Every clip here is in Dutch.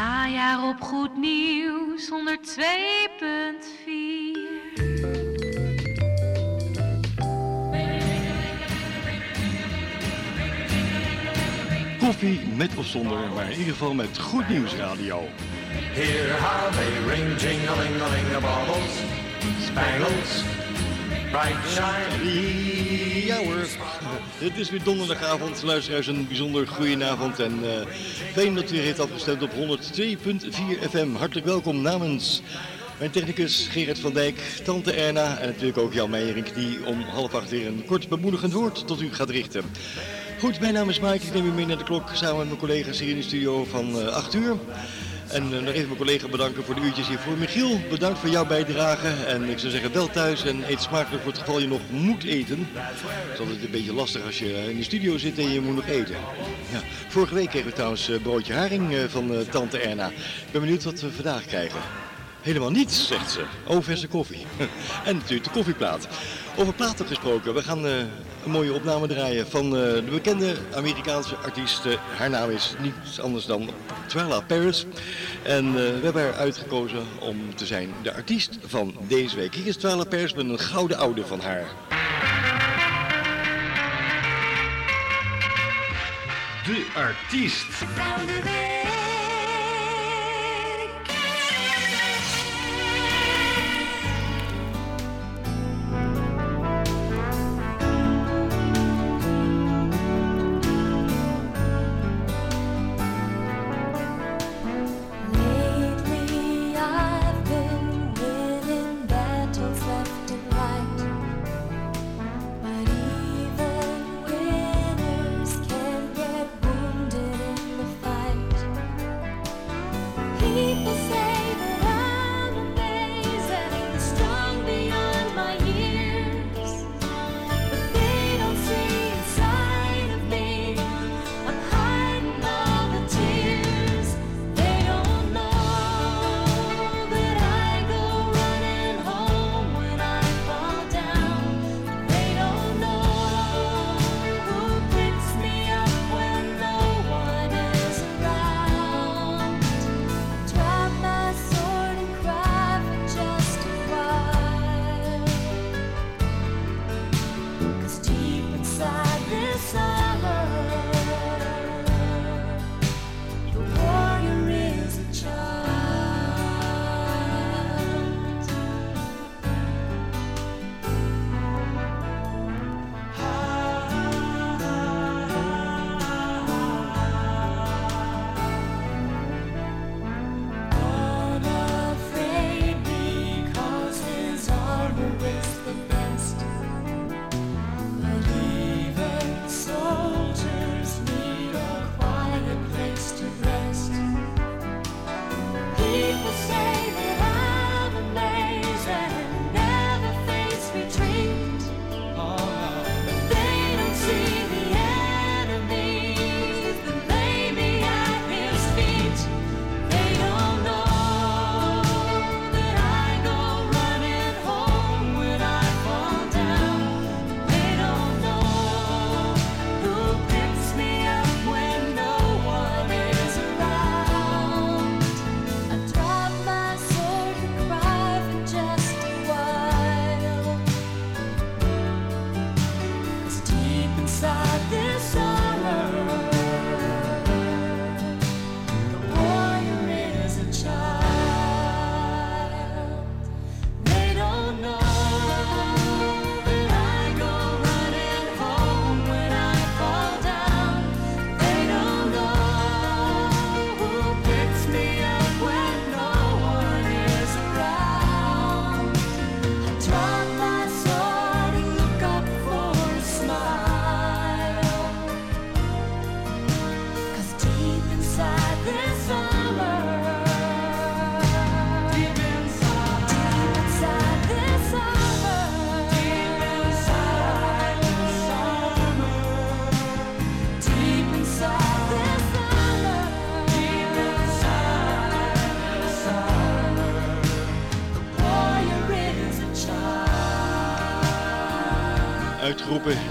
Najaar op Goed Nieuws 102.4. Koffie met of zonder, maar in ieder geval met Goed Nieuws Radio. Hear how they ring, jing-a-ling-a-ling, the baubles, spangles, Ja hoor, het is weer donderdagavond, luisteraars, een bijzonder goedenavond en eh, fijn dat u weer heeft afgestemd op 102.4 FM. Hartelijk welkom namens mijn technicus Gerard van Dijk, tante Erna en natuurlijk ook Jan Meijerink die om half acht weer een kort bemoedigend woord tot u gaat richten. Goed, mijn naam is Mike, ik neem u mee naar de klok samen met mijn collega's hier in de studio van eh, 8 uur. En eh, nog even mijn collega bedanken voor de uurtjes hiervoor. Michiel, bedankt voor jouw bijdrage. En ik zou zeggen, wel thuis en eet smakelijk voor het geval je nog moet eten. Het is altijd een beetje lastig als je in de studio zit en je moet nog eten. Ja. Vorige week kregen we trouwens eh, broodje haring eh, van eh, tante Erna. Ik ben benieuwd wat we vandaag krijgen. Helemaal niets, zegt ze. Oh, verse koffie. en natuurlijk de koffieplaat. Over platen gesproken, we gaan eh, een mooie opname draaien van eh, de bekende Amerikaanse artiest. haar naam is niets anders dan Twila Paris. En eh, we hebben haar uitgekozen om te zijn de artiest van deze week. Hier is Twila Paris met een gouden oude van haar. De artiest.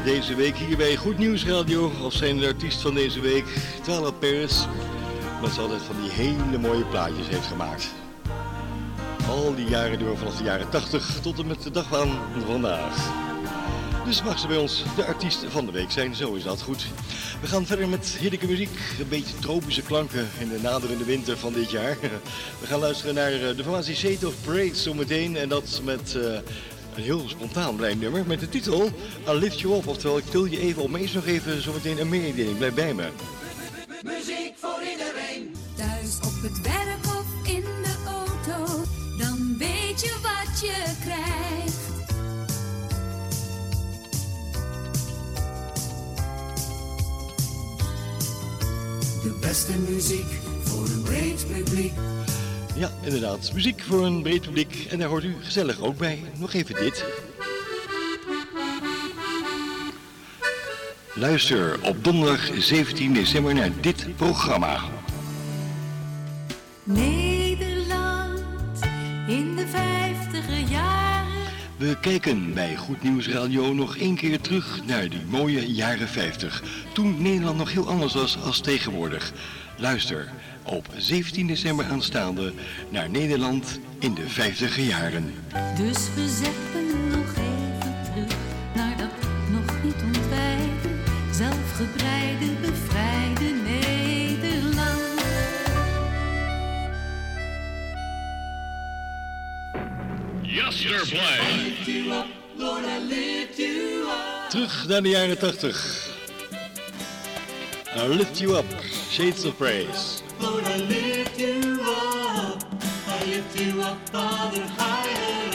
Deze week hier bij Goed Nieuws Radio. Als zijn de artiest van deze week, Tyler Paris. Dat ze altijd van die hele mooie plaatjes heeft gemaakt. Al die jaren door, vanaf de jaren 80 tot en met de dag van vandaag. Dus mag ze bij ons de artiest van de week zijn, zo is dat goed. We gaan verder met heerlijke muziek, een beetje tropische klanken in de naderende winter van dit jaar. We gaan luisteren naar eh, de formatie Shade of Parade zometeen en dat met uh, heel spontaan blij nummer met de titel I Lift You Up. Oftewel, ik til je even op, maar nog even zometeen een mededeling. Blijf bij me. Muziek voor iedereen. Thuis op het werk of in de auto, dan weet je wat je krijgt. De beste muziek voor een breed publiek. Ja, inderdaad. Muziek voor een breed publiek. En daar hoort u gezellig ook bij. Nog even dit. Luister op donderdag 17 december naar dit programma. Nederland in de jaren. We kijken bij Goed Nieuws Radio nog één keer terug naar die mooie jaren 50. Toen Nederland nog heel anders was als tegenwoordig. Luister op 17 december aanstaande naar Nederland in de 50 jaren. Dus we Terug naar de jaren 80. I lift you up, Shades of Praise. Lord, I lift you up. I lift you up, Father, higher.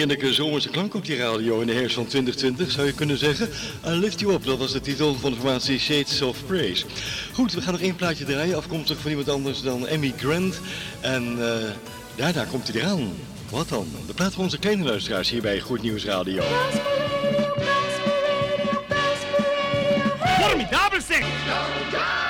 Heerlijke zomerse klank op die radio in de herfst van 2020, zou je kunnen zeggen. I Lift You Up, dat was de titel van de formatie Shades of Praise. Goed, we gaan nog één plaatje draaien, afkomstig van iemand anders dan Emmy Grant. En uh, daarna komt hij eraan. Wat dan? De plaat van onze kleine luisteraars hier bij Goed Nieuws Radio. Formidable zeg!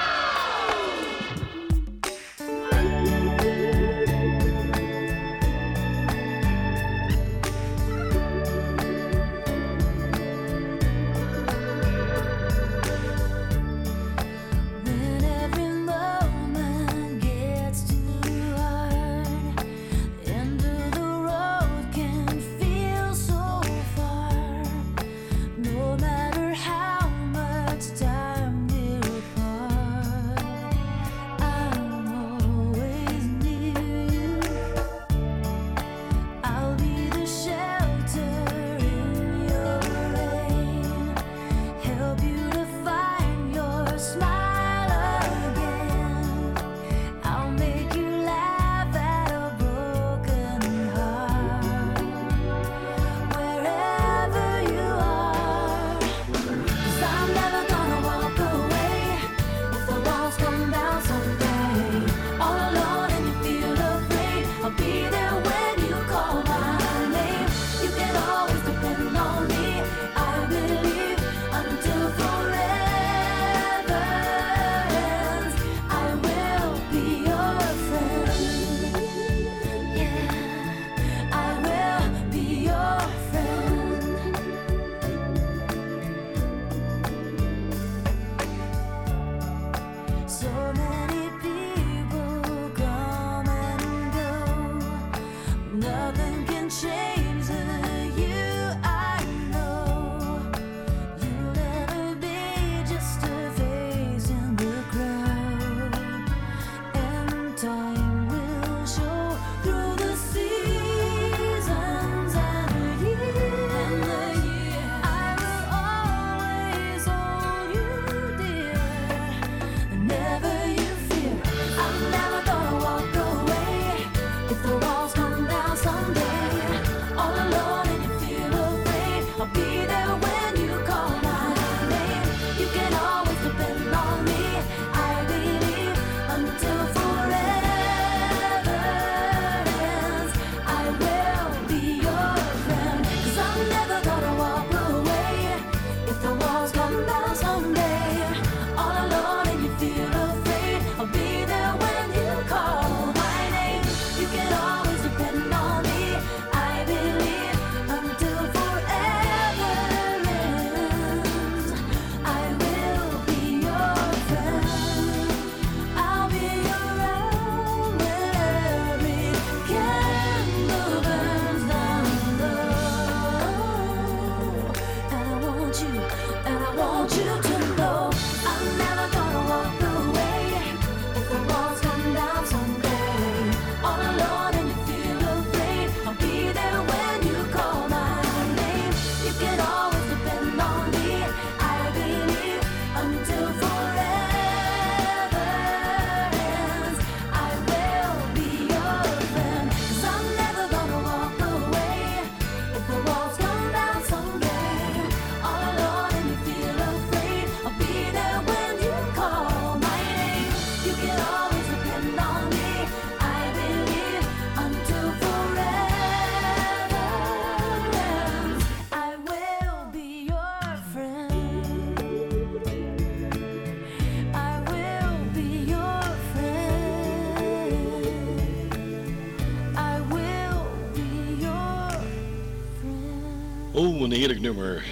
Een heerlijk nummer.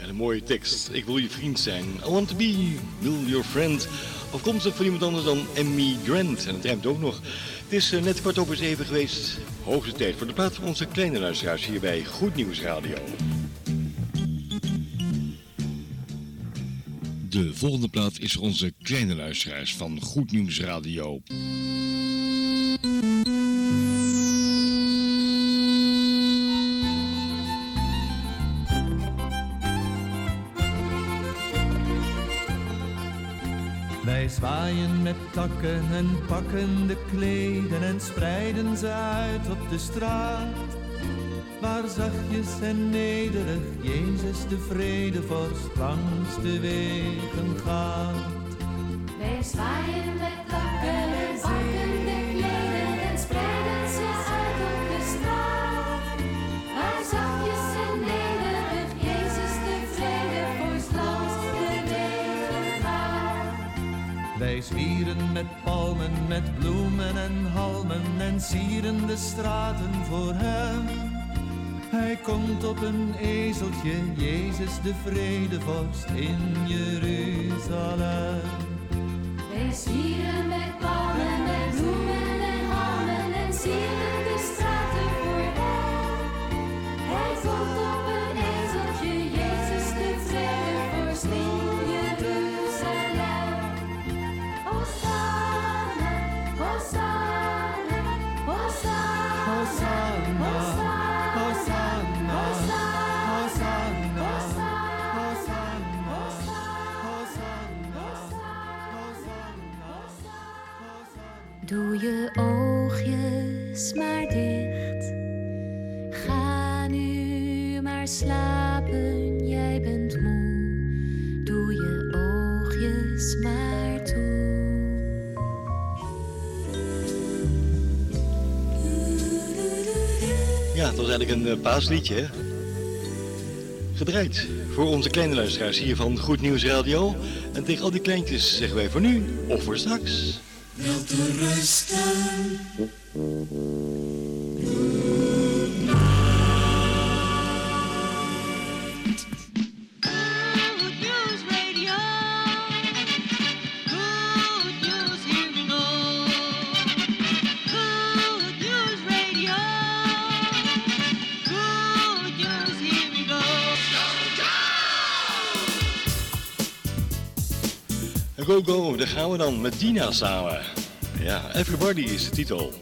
En een mooie tekst. Ik wil je vriend zijn. I want to be, will your friend. Afkomstig van iemand anders dan Emmy Grant. En het rijmt ook nog. Het is eh, net kwart over zeven geweest. Hoogste tijd voor de plaat van onze kleine luisteraars hier bij Goed Nieuws Radio. De volgende plaat is onze kleine luisteraars van Goed Nieuws Radio. Wij zwaaien met takken en pakken de kleden en spreiden ze uit op de straat. Waar zachtjes en nederig Jezus de vredevorst langs de wegen gaat. Wij zwaaien met takken met palmen, met bloemen en halmen en sieren de straten voor hem. Hij komt op een ezeltje, Jezus de vredevorst in Jeruzalem. Wij zwieren met palmen, met bloemen en halmen en sieren Doe je oogjes maar dicht. Ga nu maar slapen, jij bent moe. Doe je oogjes maar toe. Ja, het was eigenlijk een eh, paasliedje? Gedraaid voor onze kleine luisteraars hier van Goed Nieuws Radio. En tegen al die kleintjes zeggen wij voor nu of voor straks. Veo tu rostro daar gaan we dan met Dina samen. Ja, Everybody is de titel.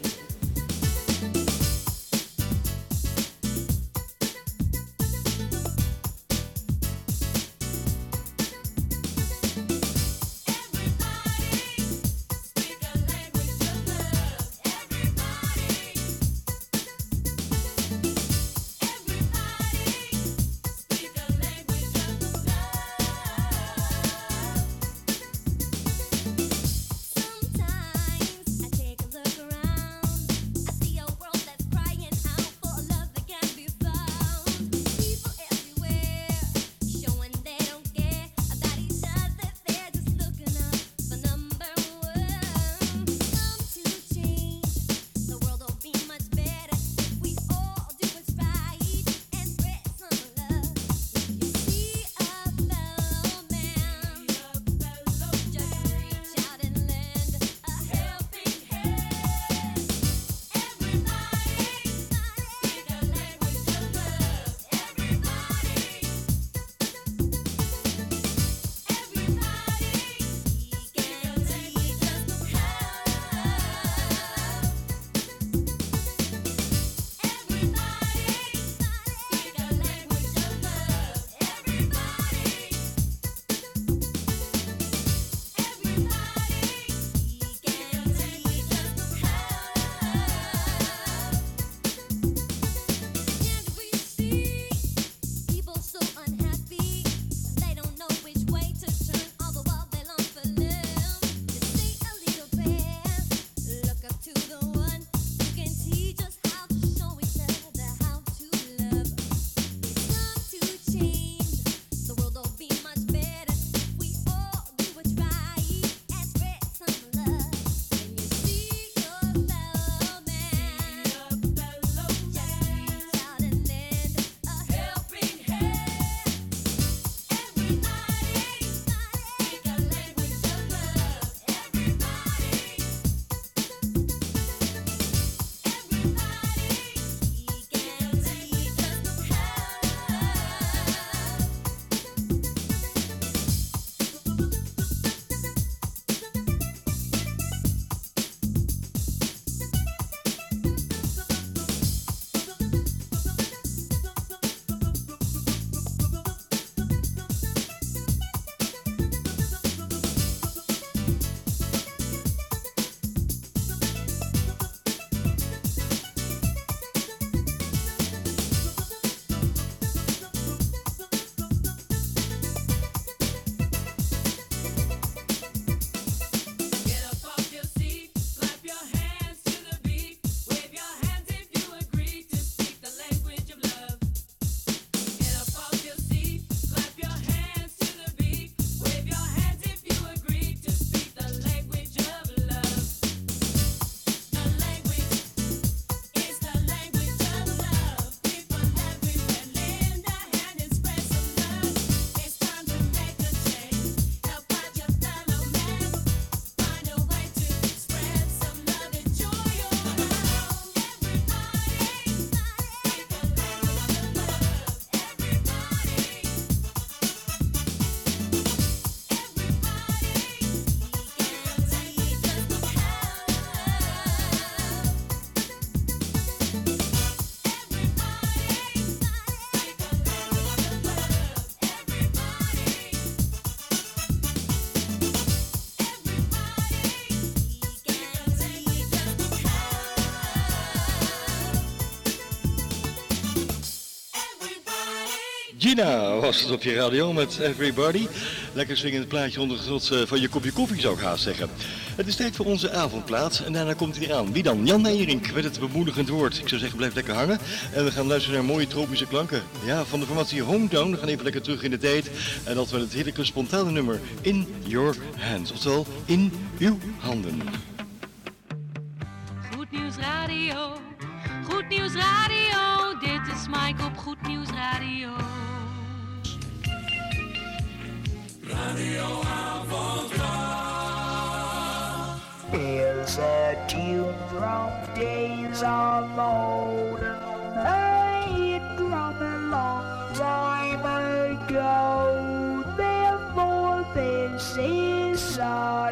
Gina was het op je radio met Everybody. Lekker swingend plaatje onder het eh, van je kopje koffie zou ik haast zeggen. Het is tijd voor onze avondplaats en daarna komt hij eraan. Wie dan? Jan Nijering met het bemoedigend woord. Ik zou zeggen blijf lekker hangen en we gaan luisteren naar mooie tropische klanken. Ja, van de formatie Hometown. We gaan even lekker terug in de tijd en dat we het heerlijke spontane nummer In Your Hands. Oftewel, in uw handen. alone and they drum long time ago. Therefore, this is our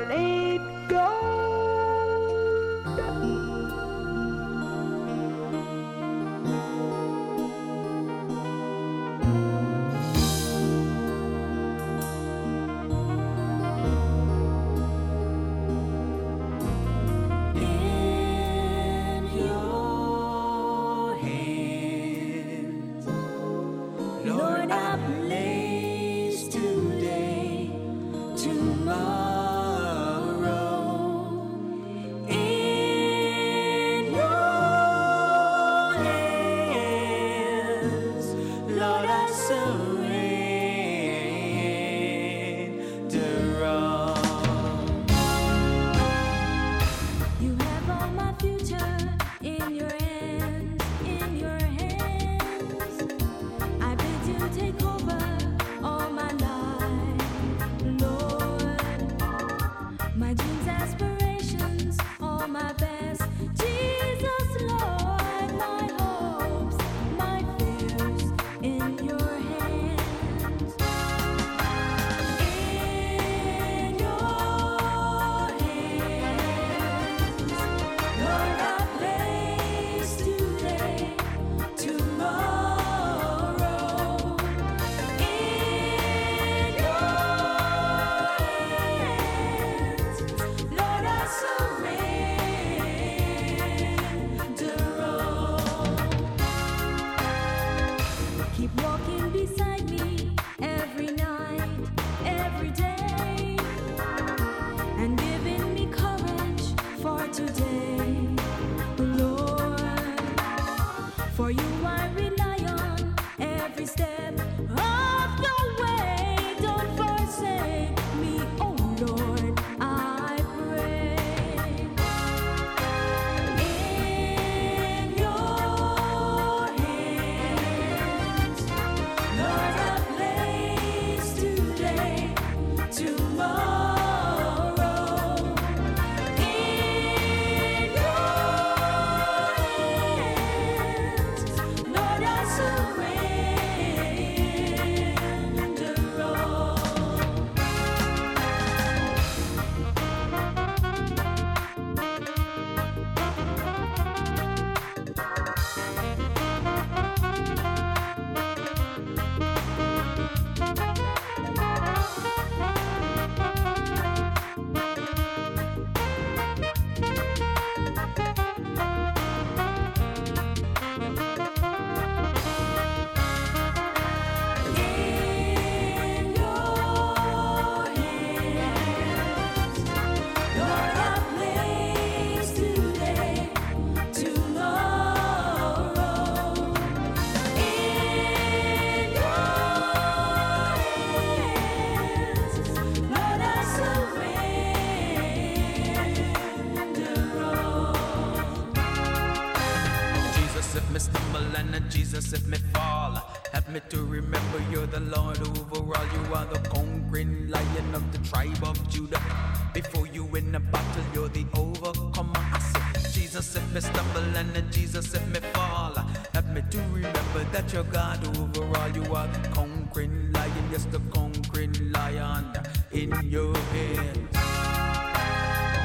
that you're God over all. You are the conquering lion, yes, the conquering lion in your hands.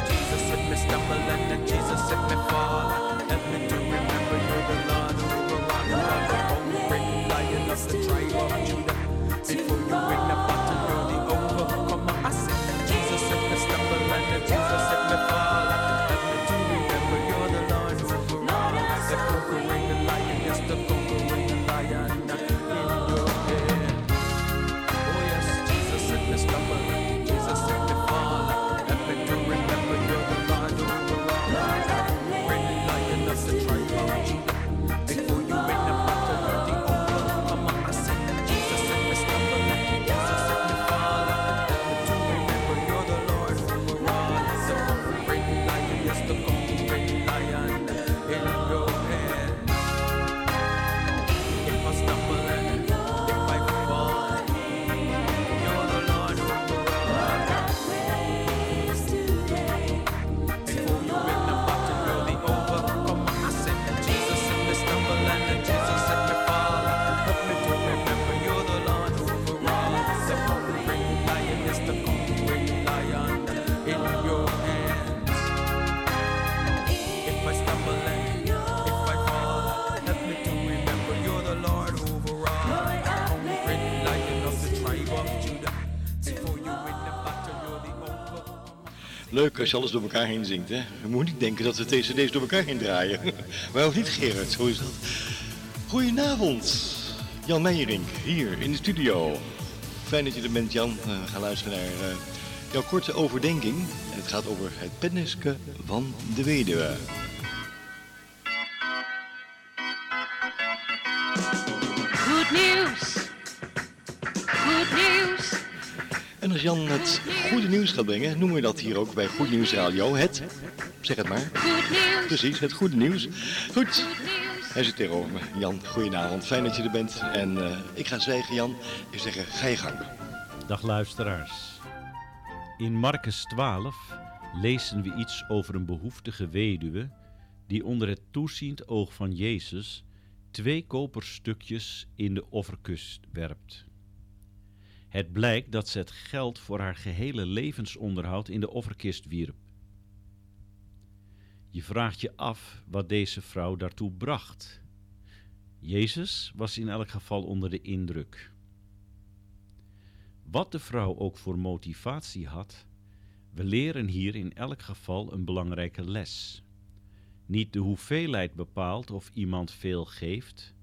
Jesus, if me stumble and Jesus, if me fall, help me to remember you're the Lord over all. You are the conquering lion of the tribe of Judah. Leuk als je alles door elkaar heen zingt, hè? Je moet niet denken dat we deze cd's door elkaar heen draaien. maar ook niet, Gerard, zo is dat. Goedenavond, Jan Meijering, hier in de studio. Fijn dat je er bent, Jan. Eh, we gaan luisteren naar eh, jouw korte overdenking. En het gaat over het penneske van de weduwe. Als Jan het goede nieuws gaat brengen, noemen we dat hier ook bij Goed Nieuws Radio. Het, zeg het maar, precies, het goede nieuws. Goed, hij zit tegenover me. Jan, goedenavond. Fijn dat je er bent. En eh, ik ga zwijgen, Jan. Ik zeg, ga je gang. Dag luisteraars. In Marcus 12 lezen we iets over een behoeftige weduwe die onder het toeziend oog van Jezus twee koperstukjes in de offerkust werpt. Het blijkt dat ze het geld voor haar gehele levensonderhoud in de offerkist wierp. Je vraagt je af wat deze vrouw daartoe bracht. Jezus was in elk geval onder de indruk. Wat de vrouw ook voor motivatie had, we leren hier in elk geval een belangrijke les. Niet de hoeveelheid bepaalt of iemand veel geeft,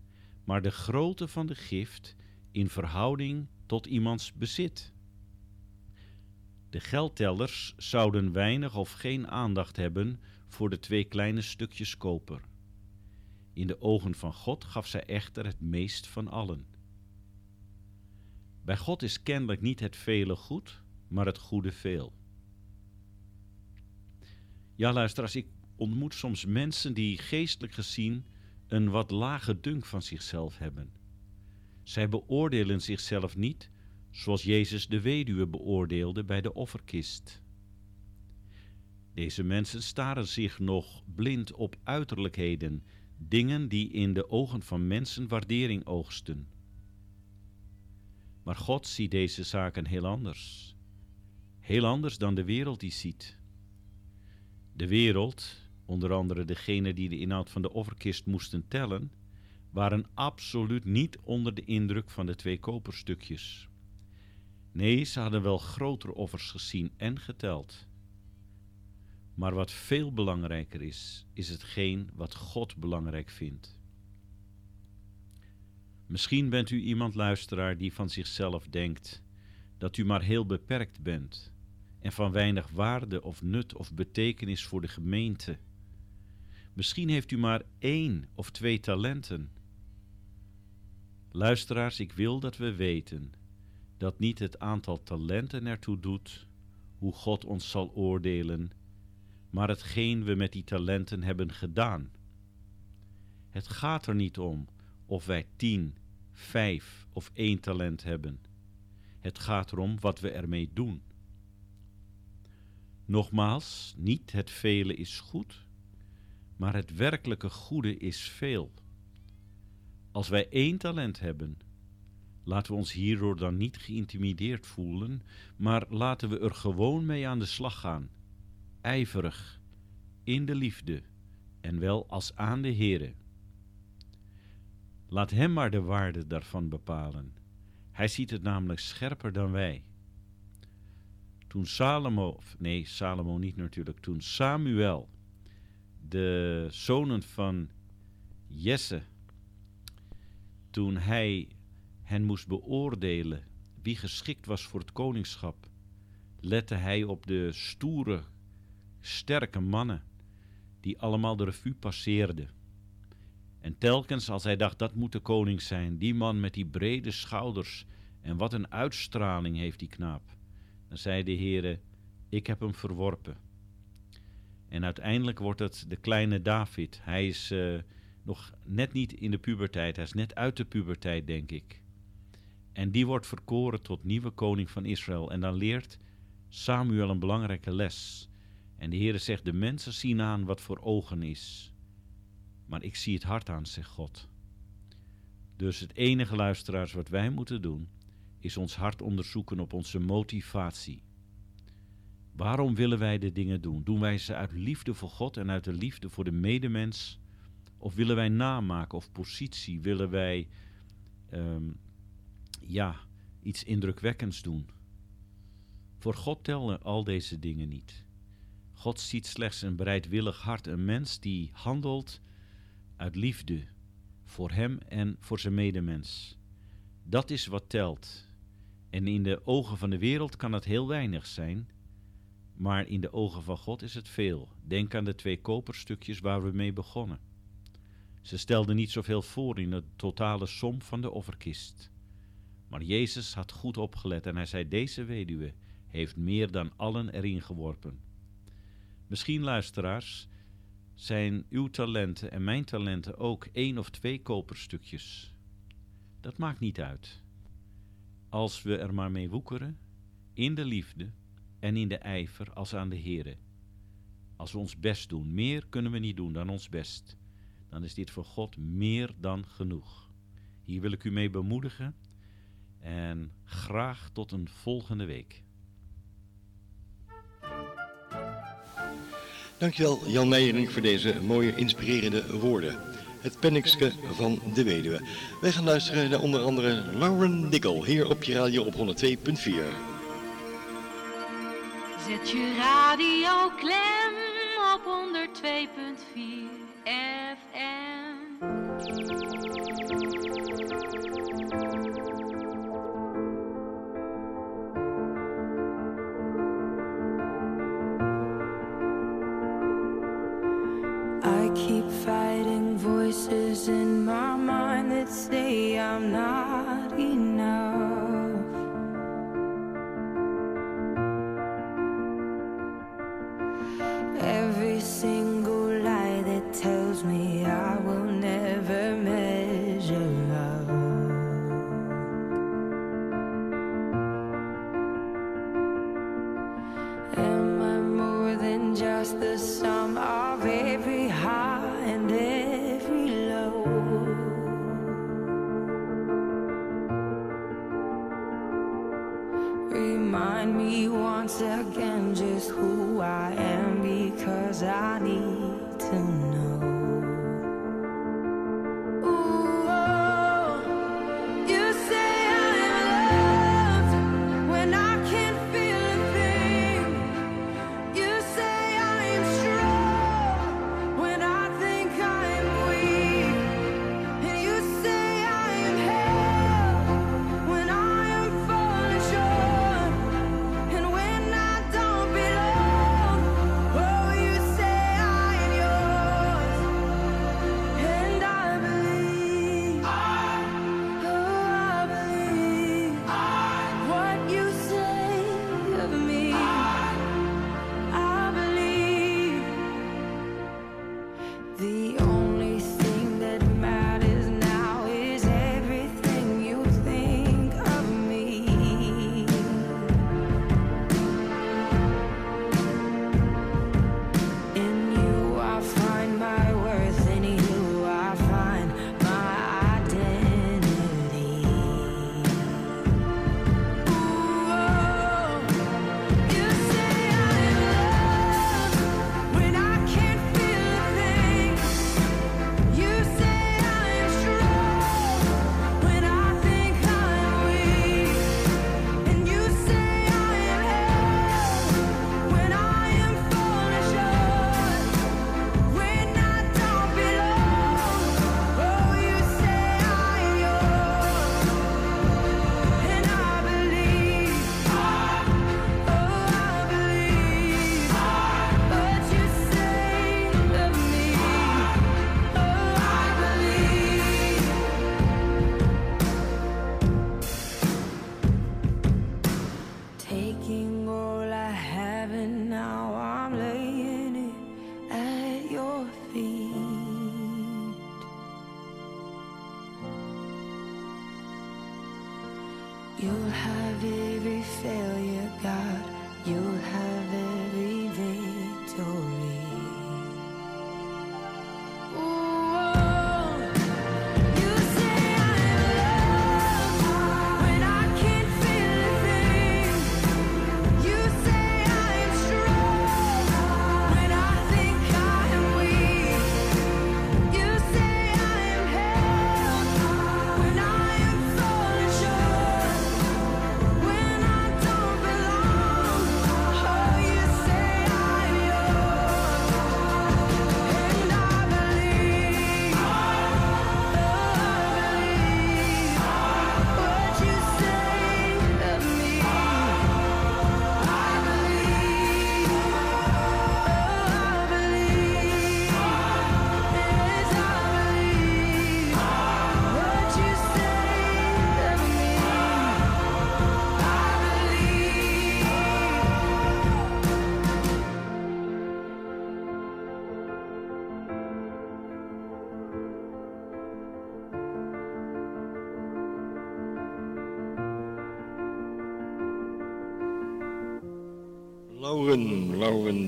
maar de grootte van de gift in verhouding tot iemands bezit. De geldtellers zouden weinig of geen aandacht hebben voor de twee kleine stukjes koper. In de ogen van God gaf zij echter het meest van allen. Bij God is kennelijk niet het vele goed, maar het goede veel. Ja, luisteraars, ik ontmoet soms mensen die geestelijk gezien een wat lage dunk van zichzelf hebben. Zij beoordelen zichzelf niet zoals Jezus de weduwe beoordeelde bij de offerkist. Deze mensen staren zich nog blind op uiterlijkheden, dingen die in de ogen van mensen waardering oogsten. Maar God ziet deze zaken heel anders. Heel anders dan de wereld die ziet. De wereld, onder andere degenen die de inhoud van de offerkist moesten tellen, waren absoluut niet onder de indruk van de twee koperstukjes. Nee, ze hadden wel grotere offers gezien en geteld. Maar wat veel belangrijker is, is hetgeen wat God belangrijk vindt. Misschien bent u iemand luisteraar die van zichzelf denkt dat u maar heel beperkt bent en van weinig waarde of nut of betekenis voor de gemeente. Misschien heeft u maar één of twee talenten. Luisteraars, ik wil dat we weten dat niet het aantal talenten ertoe doet hoe God ons zal oordelen, maar hetgeen we met die talenten hebben gedaan. Het gaat er niet om of wij tien, vijf of één talent hebben. Het gaat erom wat we ermee doen. Nogmaals, niet het vele is goed, maar het werkelijke goede is veel. Als wij één talent hebben, laten we ons hierdoor dan niet geïntimideerd voelen, maar laten we er gewoon mee aan de slag gaan, ijverig, in de liefde en wel als aan de Heere. Laat Hem maar de waarde daarvan bepalen. Hij ziet het namelijk scherper dan wij. Toen Salomo, nee, Salomo niet natuurlijk, toen Samuel de zonen van Jesse, toen hij hen moest beoordelen wie geschikt was voor het koningschap, lette hij op de stoere, sterke mannen die allemaal de revue passeerden. En telkens als hij dacht, dat moet de koning zijn, die man met die brede schouders en wat een uitstraling heeft die knaap, dan zei de Heere, ik heb hem verworpen. En uiteindelijk wordt het de kleine David. Hij is eh, nog net niet in de puberteit, hij is net uit de puberteit, denk ik. En die wordt verkoren tot nieuwe koning van Israël. En dan leert Samuel een belangrijke les. En de Heere zegt, de mensen zien aan wat voor ogen is. Maar ik zie het hart aan, zegt God. Dus het enige luisteraars wat wij moeten doen, is ons hart onderzoeken op onze motivatie. Waarom willen wij de dingen doen? Doen wij ze uit liefde voor God en uit de liefde voor de medemens? Of willen wij namaken of positie? Willen wij ehm, ja, iets indrukwekkends doen? Voor God tellen al deze dingen niet. God ziet slechts een bereidwillig hart, een mens die handelt uit liefde voor hem en voor zijn medemens. Dat is wat telt. En in de ogen van de wereld kan het heel weinig zijn, maar in de ogen van God is het veel. Denk aan de twee koperstukjes waar we mee begonnen. Ze stelden niet zoveel voor in de totale som van de offerkist. Maar Jezus had goed opgelet en hij zei: Deze weduwe heeft meer dan allen erin geworpen. Misschien, luisteraars, zijn uw talenten en mijn talenten ook één of twee koperstukjes. Dat maakt niet uit. Als we er maar mee woekeren, in de liefde en in de ijver als aan de Here. Als we ons best doen, meer kunnen we niet doen dan ons best, dan is dit voor God meer dan genoeg. Hier wil ik u mee bemoedigen en graag tot een volgende week. Dankjewel Jan Meijering voor deze mooie inspirerende woorden. Het pennixke van de weduwe. Wij gaan luisteren naar onder andere Lauren Dickel hier op je radio op 102.4. Zet je radio klem op 102.4 FM. You'll have every failure, God.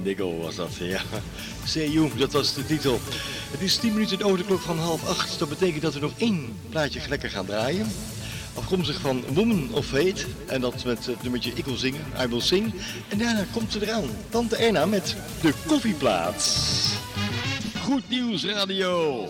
Indigo was dat, ja. Seiyuu, dat was de titel. Het is 10 minuten over de klok van half 8. Dat betekent dat we nog één plaatje lekker gaan draaien. Afkomstig van Woman of Hate, En dat met het nummertje Ik wil zingen, I will sing. En daarna komt ze eraan. Tante Erna met de koffieplaats. Goed nieuws radio.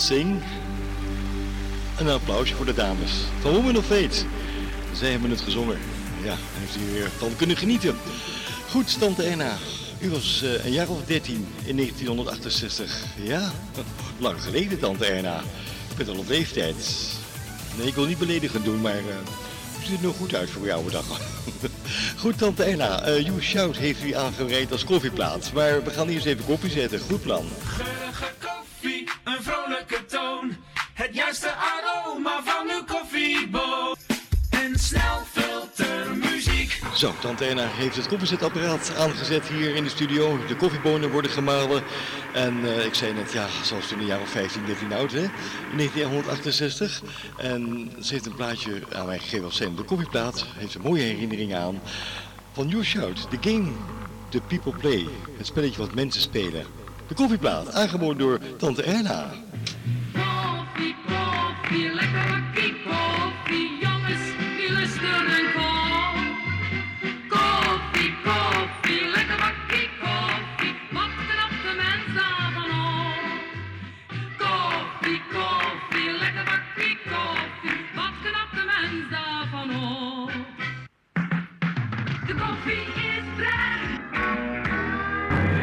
Sing. En een applausje voor de dames. Van Women of Fate. Zij hebben het gezongen. Ja, heeft u weer kunnen genieten. Goed, Tante Erna. U was eh, een jaar of 13 in 1968. Ja, lang geleden, Tante Erna. Ik ben al op leeftijd. Nee, ik wil niet beledigend doen, maar uh, ziet er nog goed uit voor jouw dag. Goed, Tante Erna. Uh, Schout Shout heeft u aangereid als koffieplaats, Maar we gaan eerst even koffie zetten. Goed plan. Het juiste aroma van uw koffieboot. En snel filtermuziek. Zo, Tante Erna heeft het koffiezetapparaat aangezet hier in de studio. De koffiebonen worden gemalen. En eh, ik zei net, ja, zoals in de jaren 15, 13 nou oud, hè? 1968. En ze heeft een plaatje aan mij gegeven als op de koffieplaat. Heeft een mooie herinnering aan. Van You Shout, The Game The People Play. Het spelletje wat mensen spelen. De koffieplaat, aangeboden door Tante Erna lekker bakkie koffie, jongens, die en kom. Koffie, koffie, lekker bakkie koffie, wat knapt de mens daarvan op? Koffie, koffie, lekker bakkie koffie, wat knapt de mens daarvan? De koffie is vrij.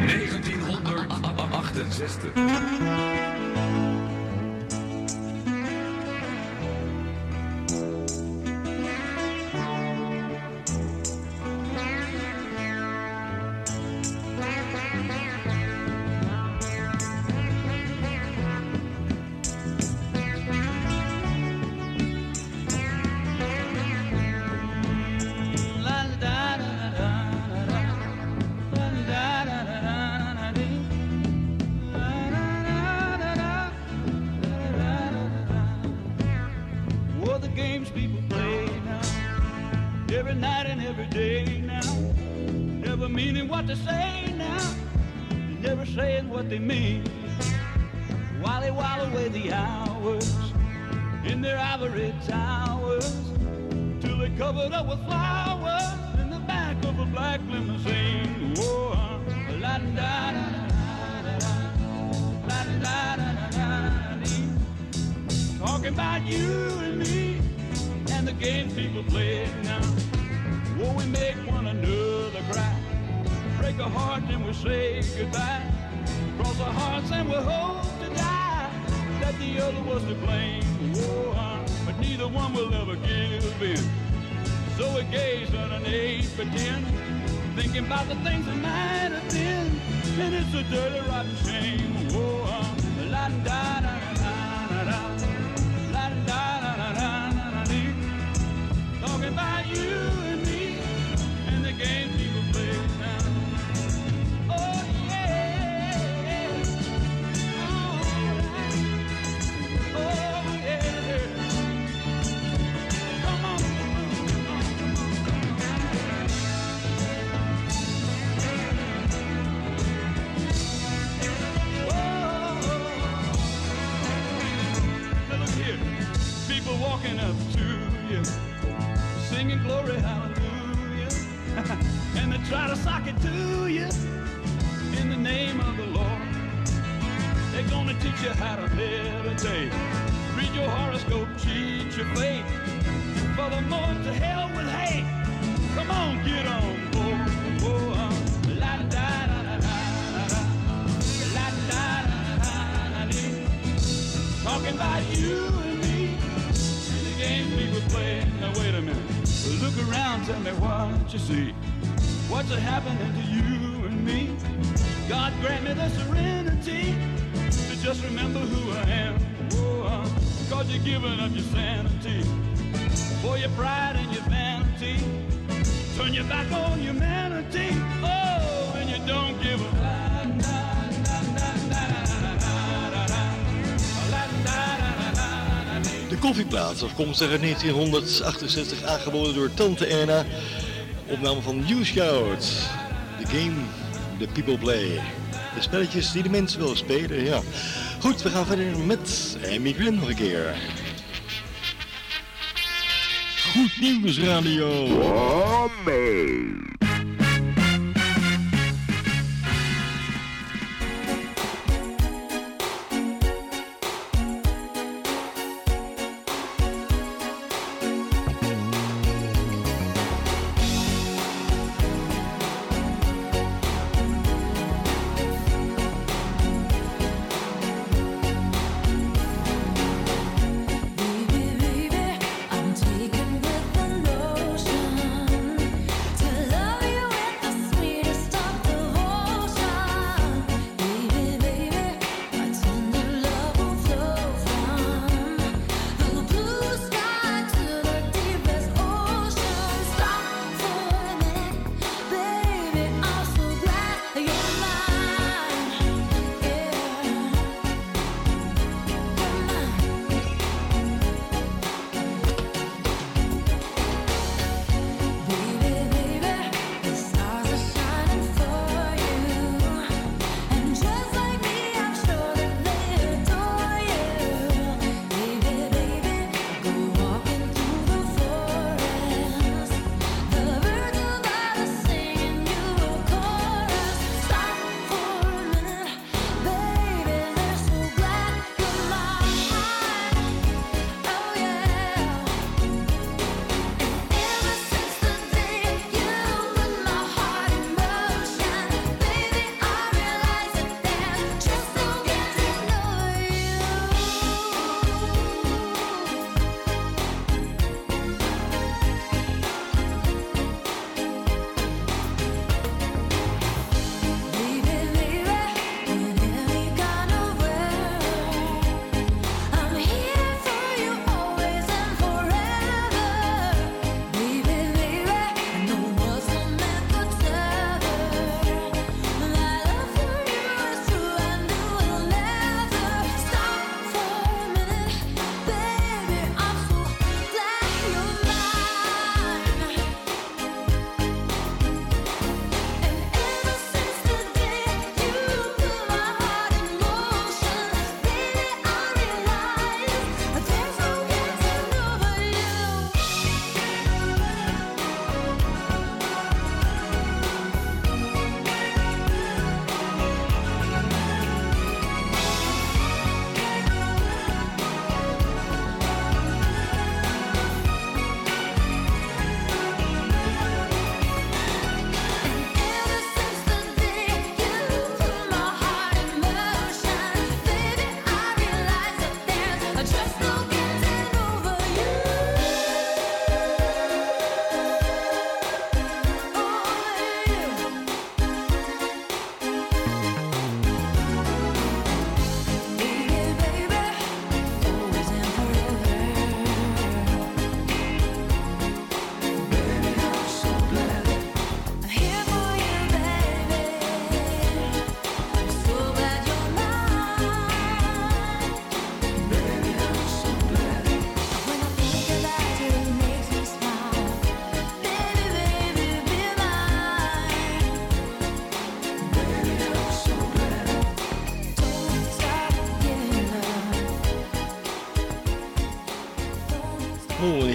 1968 Of afkomstig uit 1968, aangeboden door Tante Erna. Opname van New Shout, The Game The People Play. De spelletjes die de mensen willen spelen, ja. Goed, we gaan verder met Amy Gwen nog een keer. Goed Nieuws Radio.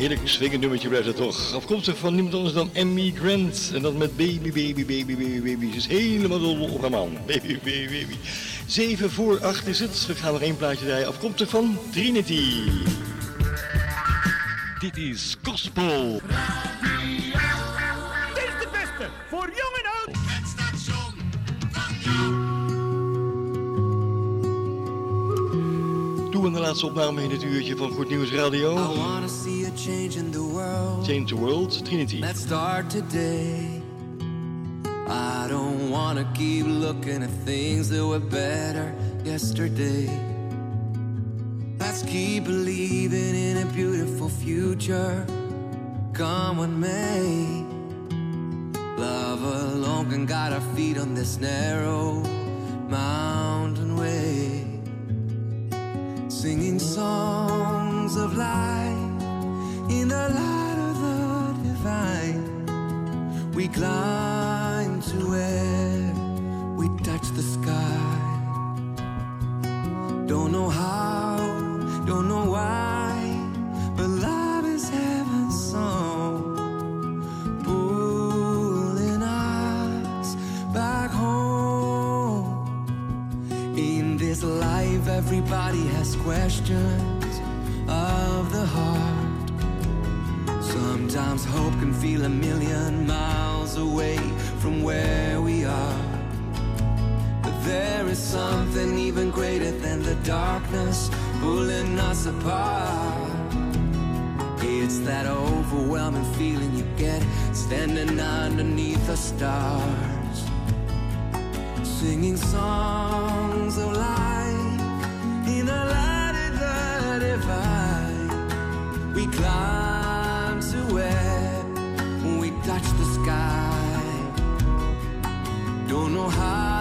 Heerlijk swingend nummertje blijft het toch. Afkomstig van niemand anders dan Emmy Grant. En dat met baby, baby, baby, baby, baby. Ze is helemaal dol op haar man. Baby, baby, baby. 7 voor 8 is het. We gaan nog één plaatje draaien. Afkomstig van Trinity. Dit is Gospel. Laatste opname in het uurtje van Goed Nieuws Radio. I wanna see a change in the world. Change the World, Trinity. Let's start today. I don't wanna keep looking at things that were better yesterday. Let's keep believing in a beautiful future. Come what may. Love alone can guide our feet on this narrow mountain way. Singing songs of light in the light of the divine. We climb to where questions of the heart. Sometimes hope can feel a million miles away from where we are. But there is something even greater than the darkness pulling us apart. It's that overwhelming feeling you get standing underneath the stars, singing songs of life We climb to where we touch the sky. Don't know how,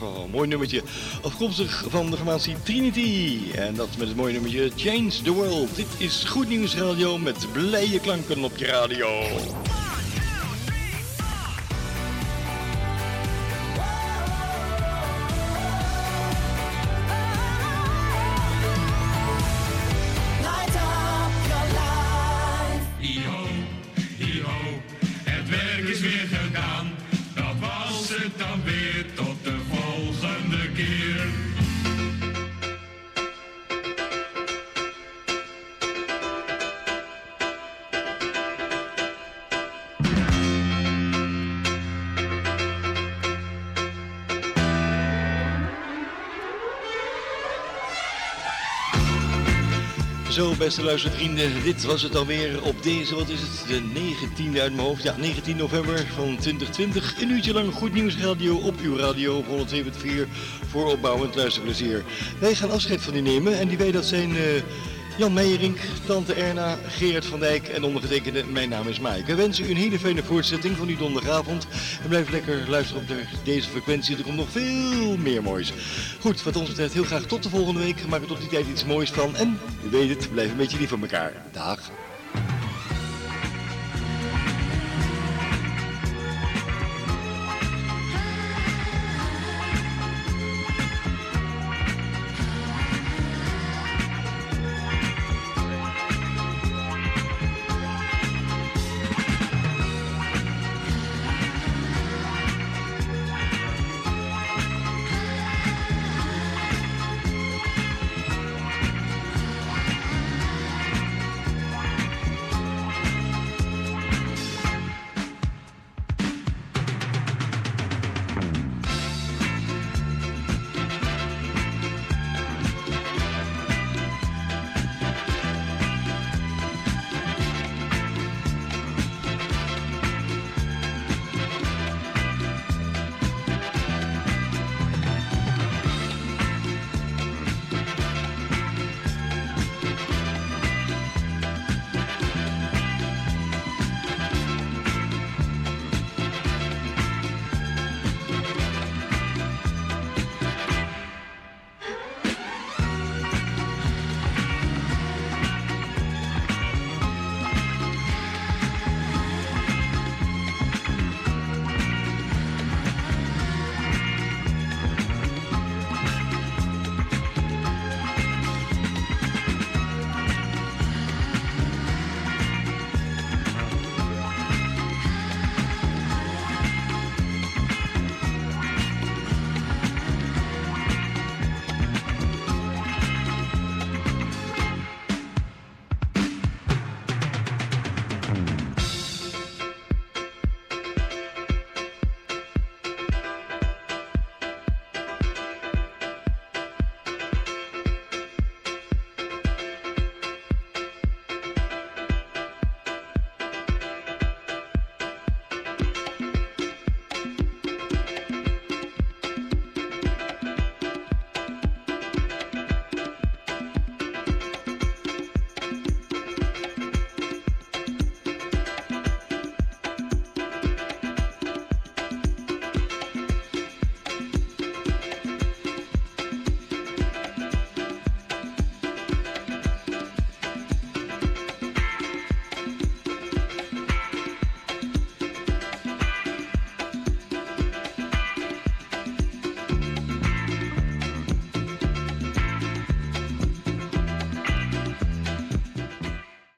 Ja, mooi nummertje. Afkomstig van de formatie Trinity. En dat met het mooie nummertje Change the World. Dit is Goed Nieuws Radio met blije klanken op je radio. Zo, beste luistervrienden, dit was het alweer op deze, wat is het, de 19e uit mijn hoofd. Ja, 19 november van 2020. Een uurtje lang goed nieuws radio op uw radio op 107.4 voor opbouwend luisterplezier. Wij gaan afscheid van u nemen en die wij dat zijn eh, Jan Meijerink, Tante Erna, Gerard van Dijk en ondergetekende, mijn naam is Mike. We wensen u een hele fijne voortzetting van uw donderdagavond. En blijf lekker luisteren op de, deze frequentie, er komt nog veel meer moois. Goed, wat ons betreft heel graag tot de volgende week. Maak er tot die tijd iets moois van en, u weet het, blijf een beetje lief van elkaar. Dag.